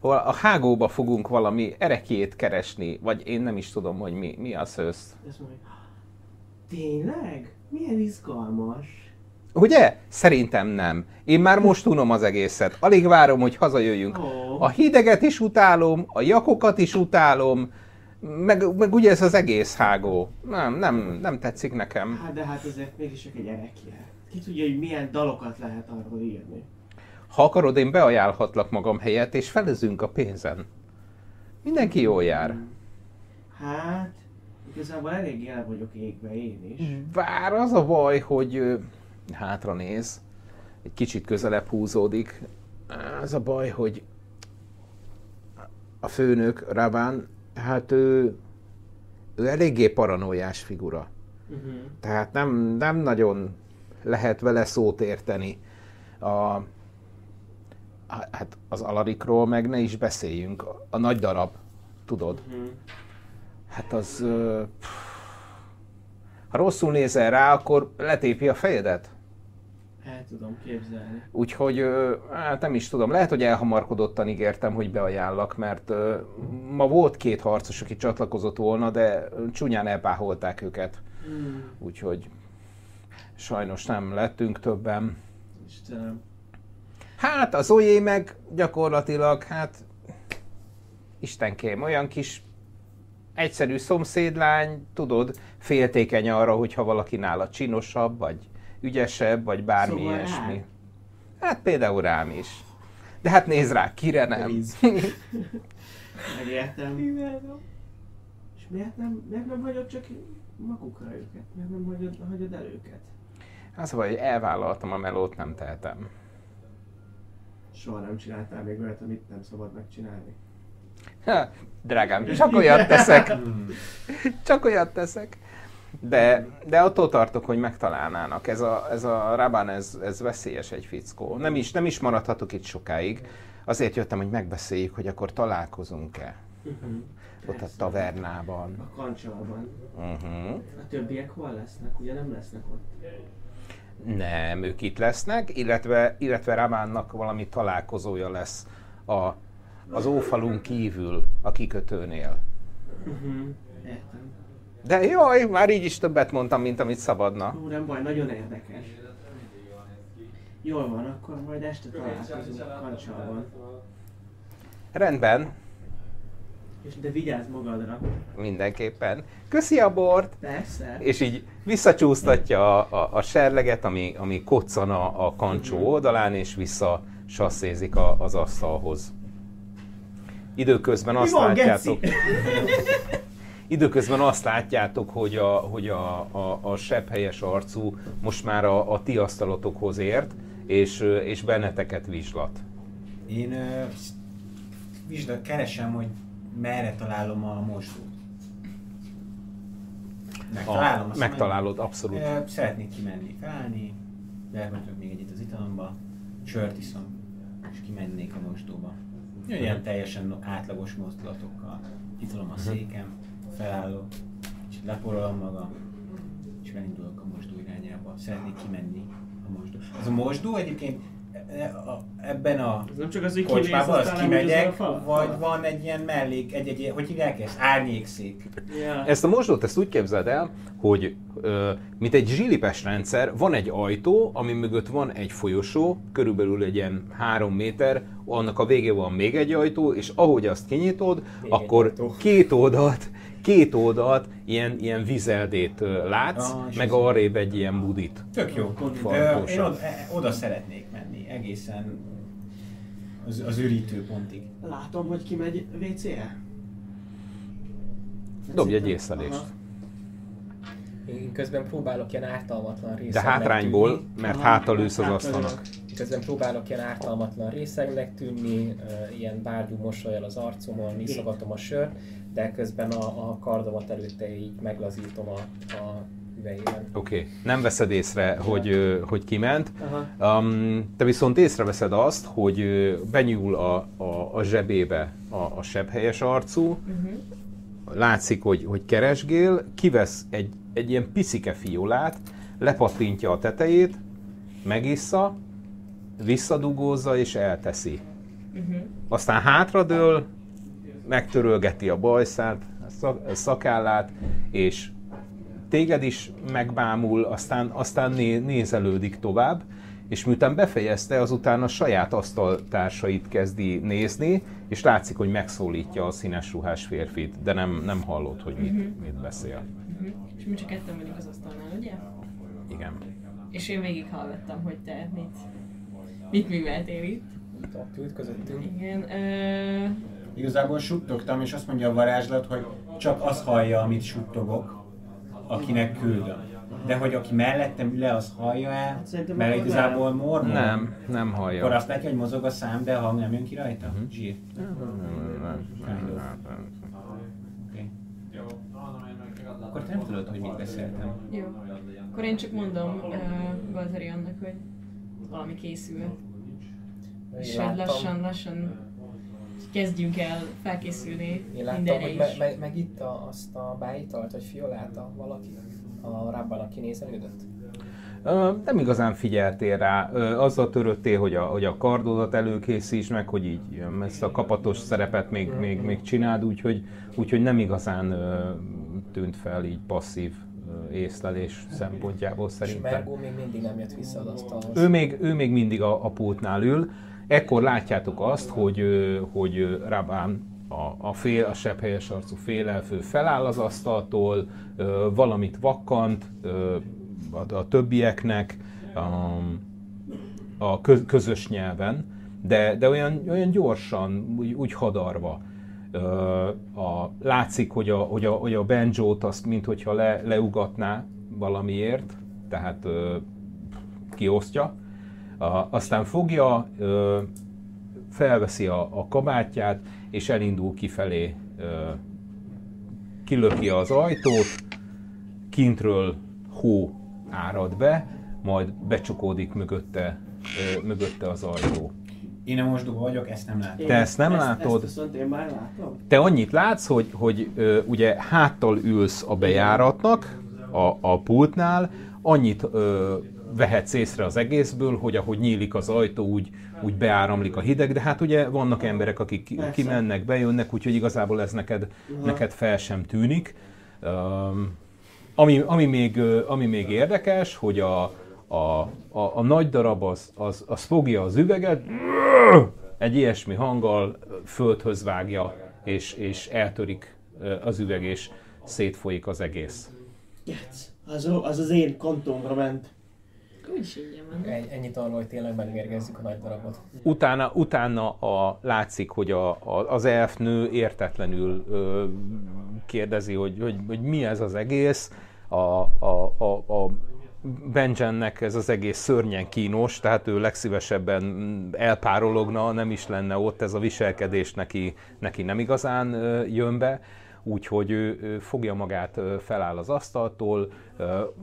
val- a hágóba fogunk valami erekét keresni, vagy én nem is tudom, hogy mi, mi az össz. Ezt mondja, tényleg? Milyen izgalmas. Ugye? Szerintem nem. Én már most unom az egészet. Alig várom, hogy hazajöjjünk. Ó, A hideget is utálom, a jakokat is utálom, meg, meg ugye ez az egész hágó. Nem, nem, nem tetszik nekem. hát de hát azért mégis csak egy erekje. Ki tudja, hogy milyen dalokat lehet arról írni. Ha akarod, én beajánlhatlak magam helyet, és felezünk a pénzen. Mindenki jól jár. Hát, igazából elég el vagyok égve én is. Bár az a baj, hogy hátra néz, egy kicsit közelebb húzódik. Az a baj, hogy a főnök, Rabán, hát ő, ő eléggé paranoiás figura. Uh-huh. Tehát nem, nem nagyon lehet vele szót érteni. A, hát az Alarikról meg ne is beszéljünk. A nagy darab, tudod. Uh-huh. Hát az... pff, Ha rosszul nézel rá, akkor letépi a fejedet. Tudom képzelni. Úgyhogy hát nem is tudom, lehet, hogy elhamarkodottan ígértem, hogy beajánlak, mert ma volt két harcos, aki csatlakozott volna, de csúnyán elpáholták őket. Hmm. Úgyhogy sajnos nem lettünk többen. Istenem. Hát az Olyé meg gyakorlatilag, hát Istenkém, olyan kis egyszerű szomszédlány, tudod, féltékeny arra, hogyha valaki nála csinosabb, vagy ügyesebb, vagy bármi Szóval ilyesmi. rád? Hát például rám is. De hát nézd rá, kire nem. *laughs* Megértem. És miért nem, miért nem vagyok csak magukra őket, miért nem hagyod, hagyod el őket? A baj, hogy elvállaltam a melót, nem tehetem. Soha nem csináltál még olyat, amit nem szabad megcsinálni. Ha, drágám, csak olyat teszek. *laughs* Csak olyat teszek. De, de attól tartok, hogy megtalálnának. Ez a, ez a Raban, ez, ez veszélyes egy fickó. Nem is, nem is maradhatok itt sokáig. Azért jöttem, hogy megbeszéljük, hogy akkor találkozunk-e. Ott a Persze. tavernában. A kancsalban. Uh-huh. A többiek hol lesznek? Ugye nem lesznek ott? Nem, ők itt lesznek, illetve, illetve Rabánnak valami találkozója lesz a, az ófalunk kívül, a kikötőnél. Uh-huh. Értem. De jaj, már így is többet mondtam, mint amit szabadna. Ó, nem baj, nagyon érdekes. Jól van, akkor majd este találkozunk kancsalban. Rendben, És de vigyázz magadra. mindenképpen. Köszi a bort! Persze. És így visszacsúsztatja a, a, a serleget, ami, ami koccan a, a kancsó oldalán, és vissza sasszézik a, az asztalhoz. Időközben Mi azt van, látjátok? *laughs* időközben azt látjátok, hogy a, hogy a, a, a sebhelyes arcú most már a, a ti asztalotokhoz ért, és, és benneteket vizslat. Én vizsgál, keresem, hogy merre találom a mosdót. Megtalálom, A, megtalálod, abszolút. Ö, szeretnék kimenni, felállni, beöntök még egyet az italomba, sört iszom, és kimennék a mosdóba. Ilyen teljesen átlagos mozdulatokkal. Kitolom a székem, felállok, kicsit leporolom magam, és elindulok a mosdó irányába. Szeretnék kimenni a mosdó. Ez a mosdó egyébként e- ebben a Ez nem csak az, hogy kimész, kocsmába, az kimegyek, vagy van egy ilyen mellék, egy, egy hogy hívják ezt? Árnyékszék. Ja. Ezt a mosdót ezt úgy képzeld el, hogy ö, mint egy zsilipes rendszer, van egy ajtó, ami mögött van egy folyosó, körülbelül egy ilyen három méter, annak a végén van még egy ajtó, és ahogy azt kinyitod, Még akkor két oldalt, két oldalt ilyen, ilyen vizeldét látsz, Ah, meg arrébb egy ilyen budit. Tök jó. Farkósabb. Ö, Én oda, e- oda szeretnék menni, egészen az, az ürítő pontig. Látom, hogy kimegy WC-re. Dobj egy észlelést. Aha. Én közben próbálok ilyen ártalmatlan De részegnek hátrányból, tűnni. mert Aha, hátal ülsz az asztalnak. Közben próbálok ilyen ártalmatlan részegnek tűnni, ilyen bárgyú mosolyal az arcomon, iszogatom a sört, de közben a, a kardomat előtte így meglazítom a, a üvegében. Oké, okay. nem veszed észre, hogy, hogy kiment. Aha. Um, te viszont észreveszed azt, hogy benyúl a, a, a zsebébe a, a sebhelyes arcú, Uh-huh. látszik, hogy, hogy keresgél, kivesz egy, egy ilyen piszike fiolát, lepattintja a tetejét, megissza, visszadugózza és elteszi. Uh-huh. Aztán hátradől, megtörölgeti a bajszát, a szak, a szakállát, és téged is megbámul, aztán, aztán né, nézelődik tovább, és miután befejezte, azután a saját asztaltársait kezdi nézni, és látszik, hogy megszólítja a színes ruhás férfit, de nem, nem hallod, hogy mit, mit beszél. Uh-huh. És mi csak ketten vagyunk az asztalnál, ugye? Igen. És én végighallgattam, hogy te mit, mit műveltél itt. Itt ott ült közöttünk. Igen. Ö... Igazából suttogtam, és azt mondja a varázslat, hogy csak az hallja, amit suttogok, akinek küldöm. De hogy aki mellettem ül le, az hallja el, Szerintem mert akkor igazából mormol. Nem, nem Akkor hallja. azt látja, hogy mozog a szám, de a hang nem jön ki rajta? Mhm. Zsír. Oké. Akkor te nem tudod, hogy mit beszéltem. Jó. Akkor én csak mondom uh, Galzariannak, hogy valami készül. És lassan, lassan kezdjünk el felkészülni Én láttam, mindenre hogy me- me- megitta azt a bájitalt, vagy fiolát a valaki a rábban, aki nézelődött. Nem igazán figyeltél rá, azzal törődtél, hogy a, hogy a kardodat előkészíts meg, hogy így ezt a kapatos szerepet még, még, még csináld, úgyhogy, úgyhogy nem igazán tűnt fel így passzív észlelés szempontjából És szerintem. Mergó még mindig nem jött vissza az asztalhoz. Ő még, ő még mindig a, a pultnál ül. Ekkor látjátok azt, hogy, hogy Rabán a, a, fél, a sebhelyes arcú félelfő feláll az asztaltól, valamit vakkant a, a többieknek a kö, közös nyelven, de, de olyan, olyan gyorsan, úgy, úgy hadarva. A, látszik, hogy a, hogy a, hogy a banjót azt minthogyha le, leugatná valamiért, tehát ö, kiosztja. A, aztán fogja, ö, felveszi a, a kabátját, és elindul kifelé, ö, kilöki az ajtót, kintről hó árad be, majd becsukódik mögötte, ö, mögötte az ajtó. Én a mosdóban vagyok, ezt nem látom. Te ezt nem ezt, látod? Ezt viszont én már látom. Te annyit látsz, hogy, hogy ö, ugye háttal ülsz a bejáratnak, a, a pultnál, annyit ö, vehetsz észre az egészből, hogy ahogy nyílik az ajtó, úgy, úgy beáramlik a hideg, de hát ugye vannak emberek, akik ki- Persze. kimennek, bejönnek, úgyhogy igazából ez neked, neked fel sem tűnik. Um, ami, ami, még, ami még érdekes, hogy a, a, a, a nagy darab az, az, az fogja az üveget, egy ilyesmi hanggal földhöz vágja, és, és eltörik az üveg, és szétfolyik az egész. Yes. Az, az az én kontomra ment. Úgyis ingyen van. Egy- Ennyit arról, hogy tényleg megmérgezzük a nagy darabot. Utána, utána a, látszik, hogy a, a, az elfnő értetlenül ö, kérdezi, hogy, hogy, hogy mi ez az egész. A, a, a, a Benjennek ez az egész szörnyen kínos, tehát ő legszívesebben elpárologna, nem is lenne ott, ez a viselkedés neki, neki nem igazán jön be. Úgyhogy ő, ő fogja magát, feláll az asztaltól,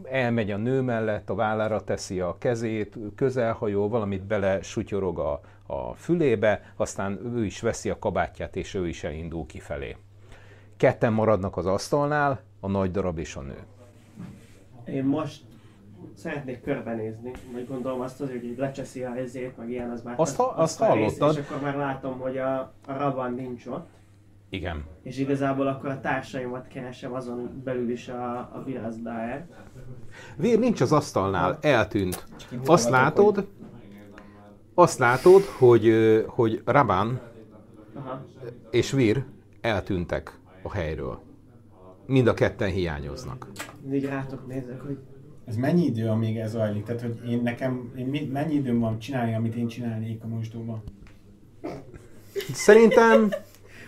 elmegy a nő mellett, a vállára teszi a kezét, közelhajol, valamit bele sutyorog a, a fülébe, aztán ő is veszi a kabátját, és ő is elindul kifelé. Ketten maradnak az asztalnál, a nagy darab és a nő. Én most szeretnék körbenézni, vagy gondolom azt azért, hogy így lecseszi a helyzét, meg ilyen, az már Azt ha- azt a rész, hallottad. És akkor már látom, hogy a, a Raban nincs ott, Igen. és igazából akkor a társaimat keresem azon belül is a, a Virazdaer. Vér nincs az asztalnál, eltűnt. Kint Azt látod, azt látod, hogy, hogy Rabán Aha. és Vir eltűntek a helyről. Mind a ketten hiányoznak. Mindig rátok nézek, hogy Ez mennyi idő, amíg ez zajlik? Tehát, hogy én nekem, én mennyi időm van csinálni, amit én csinálnék a mosdóban? Szerintem,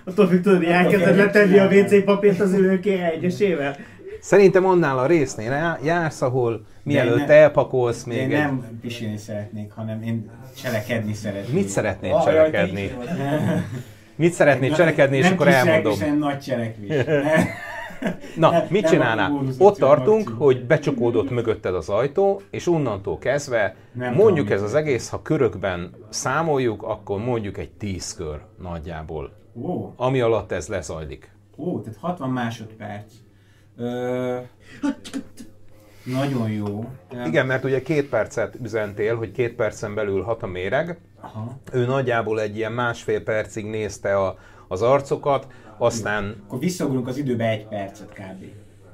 attól függ tudod, hogy elkezded letenni a WC papírt az ülőkére egyesével. szerintem annál a résznél já- jársz, ahol mielőtt ne- elpakolsz Még még én egy... nem pisilni szeretnék, hanem én cselekedni szeretnék. Mit szeretnél te cselekedni? Mit szeretnél cselekedni, és nem akkor elmondom. hanem nagy cselekvés. *laughs* Na, Nem- mit nem csinálnál? Ott tartunk, akció. hogy becsukódott mögötted az ajtó, és onnantól kezdve Nem mondjuk tudom, ez az egész, ha körökben számoljuk, akkor mondjuk egy tíz kör nagyjából, Ó, ami alatt ez lezajlik. ó, tehát 60 másodperc. Ö, nagyon jó. Igen, mert ugye két percet üzentél, hogy két percen belül hat a méreg. Aha. Ő nagyjából egy ilyen másfél percig nézte a, az arcokat, aztán Akkor visszaugrunk az időbe egy percet kb.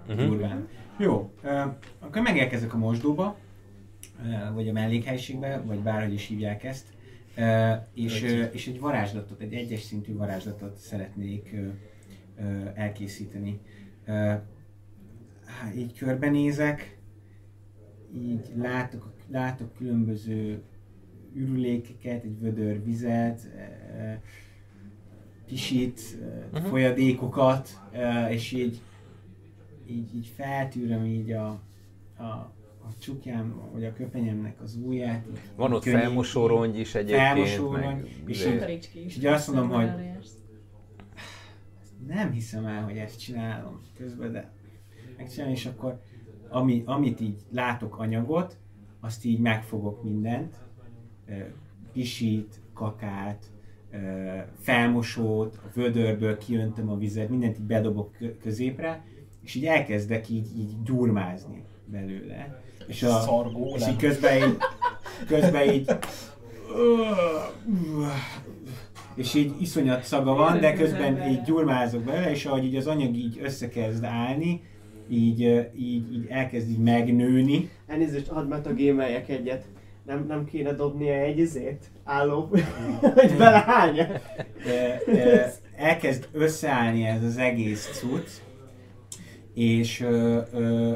Uh-huh. Durván. Jó, ö, akkor megérkezek a mosdóba, ö, vagy a mellékhelyiségbe, vagy bárhogy is hívják ezt, és, és egy varázslatot, egy egyes szintű varázslatot szeretnék elkészíteni. Így körbenézek, így látok, látok különböző ürülékeket, egy vödör vizet, pisit, uh-huh. folyadékokat, és így, így, így feltűröm így a, a, a csukjám, vagy a köpenyemnek az ujját. így- van így ott könnyű- felmosórongy is egyébként. Felmosórongy, meg és izé- így- Karicski is. és ugye azt mondom, hogy- nem hiszem el, hogy ezt csinálom közben, de megcsinálom, és akkor ami, amit így látok anyagot, azt így megfogok mindent, ö, pisit, kakát, felmosót, a vödörből kiöntöm a vizet, mindent így bedobok kö- középre, és így elkezdek így, így gyurmázni belőle. És, a, Szargó, és így közben így, közben így és így iszonyat szaga van, de közben így gyurmázok bele, és ahogy így az anyag így összekezd állni, így, így, így elkezd így megnőni. Elnézést, hadd metagémeljek egyet. Nem, nem kéne dobnia egy izét? Álló, *laughs* hogy belehányja. Elkezd összeállni ez az egész cucc, és ö, ö,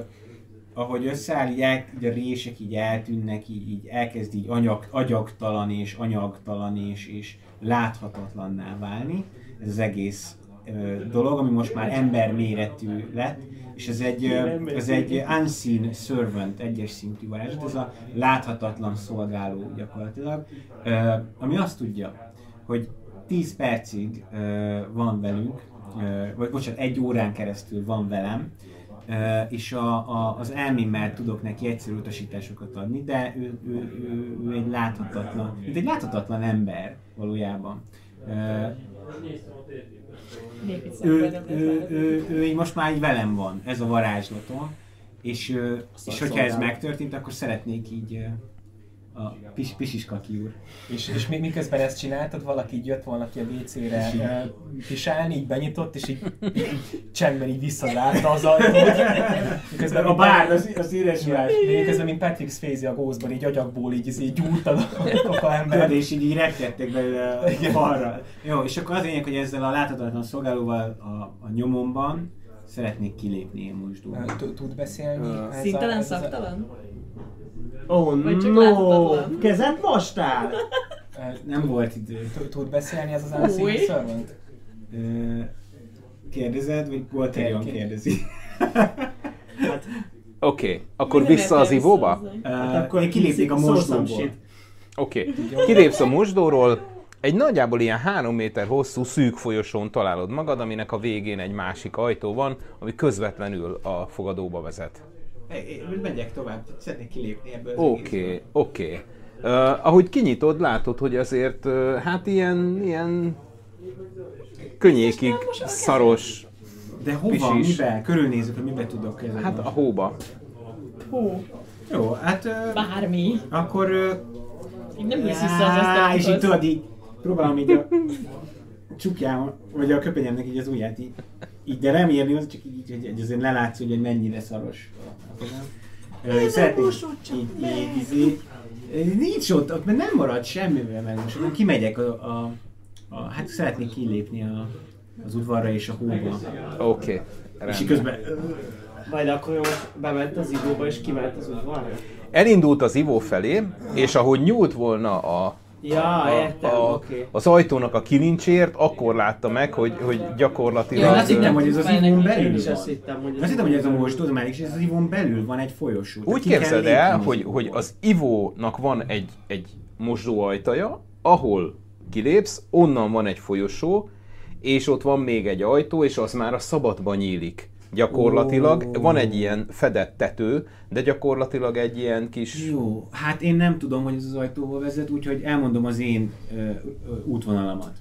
ahogy összeáll, így, a rések így eltűnnek, így, így elkezd így anyag, agyagtalan és anyagtalan és, és láthatatlanná válni. Ez az egész ö, dolog, ami most már emberméretű lett, és ez egy, ö, ez egy unseen servant, egyes szintű varázslat, ez a láthatatlan szolgáló gyakorlatilag, ö, ami azt tudja, hogy 10 percig ö, van velünk, ö, vagy bocsánat, egy órán keresztül van velem, és a, a, az elmémmel tudok neki egyszerű utasításokat adni, de ő, ő, ő, ő egy láthatatlan, mint egy láthatatlan ember valójában. Ő, ő, ő, ő, most már így velem van, ez a varázslatom, és, és hogyha ez megtörtént, akkor szeretnék így a pis, Pisiskaki úr. És, és mi- miközben ezt csináltad, valaki így jött volna ki a WC-re pisálni, így benyitott, és így, így csendben így visszazárta az ajtót. Miközben, A bárd, az, az édes Ja, miközben, mint Patrick Swayze a Ghostban, így agyakból így, így gyúrtad a *laughs* ember. és így, így repkedtek belőle a falra. Jó, és akkor az lényeg, hogy ezzel a láthatatlan szolgálóval a, a nyomomban szeretnék kilépni én most Ö, Tud beszélni? Szintelen, szaktalan? Oh no! Kezet mostál? Nem volt idő. tud- beszélni ez az Unseen. Servant? Kérdezed, vagy Volterion Kérd- kérdezi? *laughs* Hát, Oké, okay. akkor Minden vissza az ivóba? hát akkor én kilépnék a mosdóból. Oké. Okay. Kilépsz a mosdóról, egy nagyjából ilyen három méter hosszú szűk folyosón találod magad, aminek a végén egy másik ajtó van, ami közvetlenül a fogadóba vezet. Én- megyek tovább, szeretnék kilépni ebből Oké, egészből. oké. Uh, ahogy kinyitod, látod, hogy azért uh, hát ilyen, ilyen könnyékig szaros, De hova, Pisis. mibe? Körülnézek, hogy mibe tudok ezzel hát a hóba. Hú, Jó, hát... Ö, bármi. akkor... Így nem ülsz vissza az Á, És így asztalhoz. tudod, így próbálom így a csukjám, vagy a köpenyemnek így az ujját így, így de nem érni, az csak így, hogy, hogy azért lelátszik, hogy mennyire szaros a Szeretnék így, így, így, így, nincs ott, ott mert nem marad semmivel megmosodom, kimegyek a, a, a, hát szeretnék kilépni a, az udvarra és a hóba. Oké, okay, És közben, Majd akkor most bement az idóba és kiment az udvarra? Elindult az ivó felé, és ahogy nyúlt volna a, Ja, a, értem, a, oké. az ajtónak a kilincsért, akkor látta meg, hogy, hogy Ja, gyakorlatilag... azt hát így hittem, hogy ez az ivón. Én belül is azt hittem, hogy Azt hittem, hogy ez a mostó, már és ez az ivón belül van egy folyosó. Úgy képzeld el, hogy, hogy az ivónak van egy, egy mosdóajtaja, ahol kilépsz, onnan van egy folyosó, és ott van még egy ajtó, és az már a szabadban nyílik. Gyakorlatilag Ó. van egy ilyen fedett tető, de gyakorlatilag egy ilyen kis... Jó, hát én nem tudom, hogy ez az ajtó hol vezet, úgyhogy elmondom az én ö, ö, útvonalamat.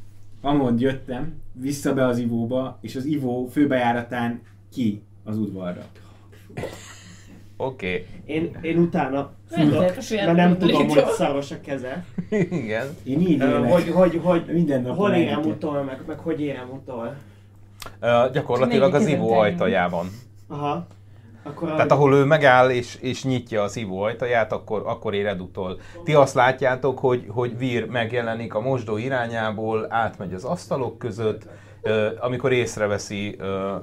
Amond jöttem, vissza be az ivóba, és az ivó főbejáratán ki az udvarra. Oké, okay. Én, én utána saját mert nem tudom, hogy szaros a keze. igen. Én így élek. Hogy, hogy, hogy Minden nap hol érem utol, meg, meg hogy érem utol. Uh, gyakorlatilag az ivó ajtajában. Aha. Akkor Tehát ahol ő megáll és, és nyitja az ivó ajtaját, akkor, akkor éred utol. Ti azt látjátok, hogy, hogy Vír megjelenik a mosdó irányából, átmegy az asztalok között, ö, amikor észreveszi ö, ö,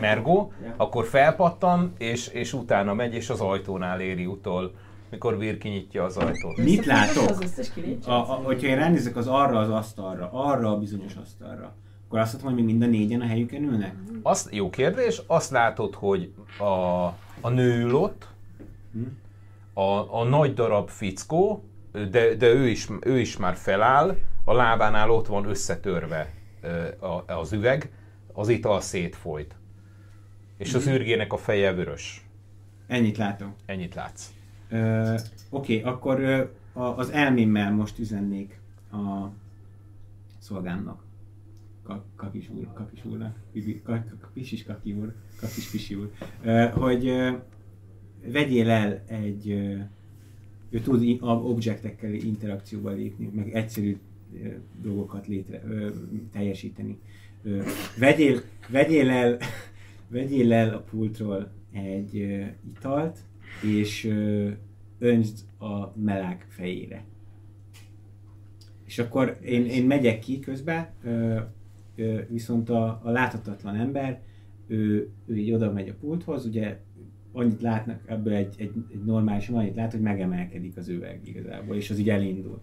Mergo, Ja. akkor felpattan, és, és utána megy, és az ajtónál éri utol, mikor Vír kinyitja az ajtót. Mit látok? Az. A, a, hogyha én ránézek az arra az asztalra, arra a bizonyos asztalra, akkor azt mondom, hogy még mind a négyen a helyükön ülnek? Azt, jó kérdés, azt látod, hogy a, a nő ül ott, a, a nagy darab fickó, de, de ő, is, ő is már feláll, a lábánál ott van összetörve az üveg, az ital szétfolyt. És az űrgének a feje vörös. Ennyit látok. Ennyit látsz. Ö, Oké, akkor ö, az elmémmel most üzennék a szolgámnak. Ka- Kakis úr, kakis úrnak, Bibi- ka- ka- pisis kaki úr, kakis pisi úr, hogy vegyél el egy, ő tud objektekkel interakcióba lépni, meg egyszerű dolgokat létre, teljesíteni. Vegyél, vegyél el, *laughs* vegyél el a pultról egy italt, és öntsd a meleg fejére. És akkor én, én megyek ki közben, viszont a, a láthatatlan ember, ő, ő így oda megy a pulthoz, ugye annyit látnak ebből egy, egy, egy normális, annyit lát, hogy megemelkedik az üveg igazából, és az így elindul.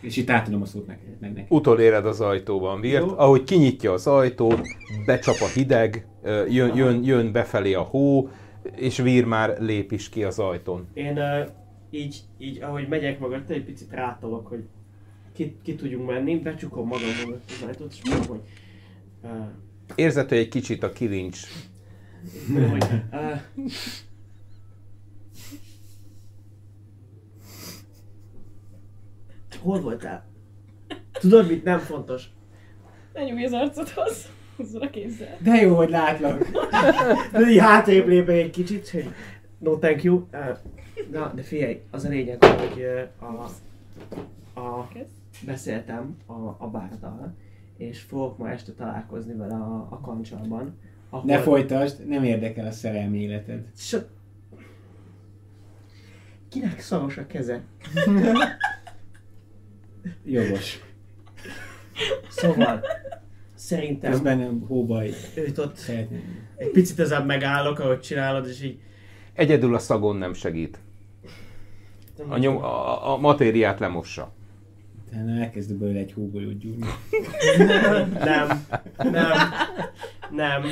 És itt átadom a szót neked, meg neki. Utoléred az ajtóban, Virt, Jó. ahogy kinyitja az ajtót, becsap a hideg, jön, jön, jön befelé a hó, és Vír már lép is ki az ajtón. Én uh, így, így, ahogy megyek mögötte, egy picit rátolok, hogy ki, ki tudjunk menni, becsukom magam mögött az ajtót, és mondom, hogy... Uh, Érzed, hogy egy kicsit a kilincs hogy uh, hol voltál? Tudod mit? Nem fontos. Ne nyújj az arcodhoz. Hozzon a kézzel. De jó, hogy látlak. De így hátrébb lépek egy kicsit, hogy no thank you. Uh, na, de figyelj, az a lényeg, hogy uh, a, a, beszéltem a, a bárdal, és fogok ma este találkozni vele a, a kancsalban. Ahol... Ne folytasd, nem érdekel a szerelmi életed. So... Kinek szaros a keze? *laughs* Jogos. Szóval, szerintem Közben hóbaj őt ott szeretném. egy picit ezen megállok, ahogy csinálod, és így... Egyedül a szagon nem segít. A, nyom, a, a matériát lemossa. Utána elkezdő belőle egy hógolyót gyúrni. Nem, nem, nem.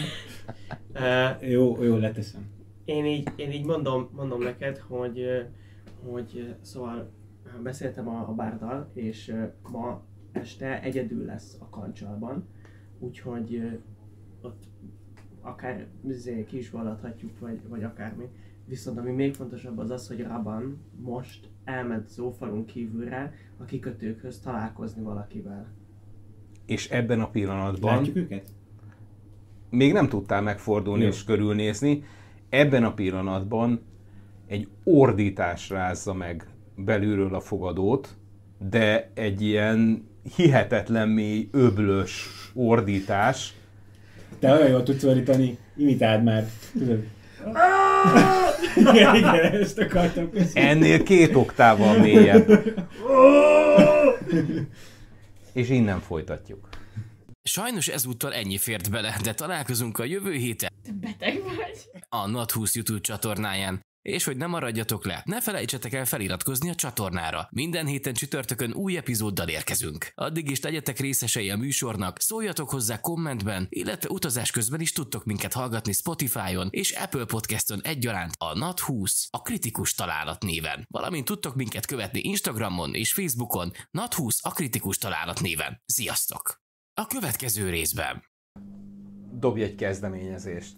Uh, Jó, jó, leteszem. én így, én így mondom, mondom neked, hogy, hogy szóval beszéltem a, a bárdal, és ma este egyedül lesz a kancsalban, úgyhogy ott akár izé, ki is vallathatjuk, vagy, vagy akármi. Viszont ami még fontosabb az az, hogy Raban most elment Zófalon kívülre a kikötőkhöz találkozni valakivel. És ebben a pillanatban Látjuk őket? még nem tudtál megfordulni Jó. és körülnézni, ebben a pillanatban egy ordítás rázza meg belülről a fogadót, de egy ilyen hihetetlen mély, öblös ordítás, Te olyan jól tudsz ordítani, imitáld már. Tudod? Igen, igen, ezt akartam köszönni. ennél két oktával mélyebb. És innen folytatjuk. Sajnos ezúttal ennyi fért bele, de találkozunk a jövő héten Te beteg vagy? a Not20 YouTube csatornáján. És hogy ne maradjatok le, ne felejtsetek el feliratkozni a csatornára. Minden héten csütörtökön új epizóddal érkezünk. Addig is legyetek részesei a műsornak, szóljatok hozzá kommentben, illetve utazás közben is tudtok minket hallgatni Spotify-on és Apple Podcaston egyaránt a Nat20 a kritikus találat néven. Valamint tudtok minket követni Instagramon és Facebookon Nat20 a kritikus találat néven. Sziasztok! A következő részben Dobj egy kezdeményezést.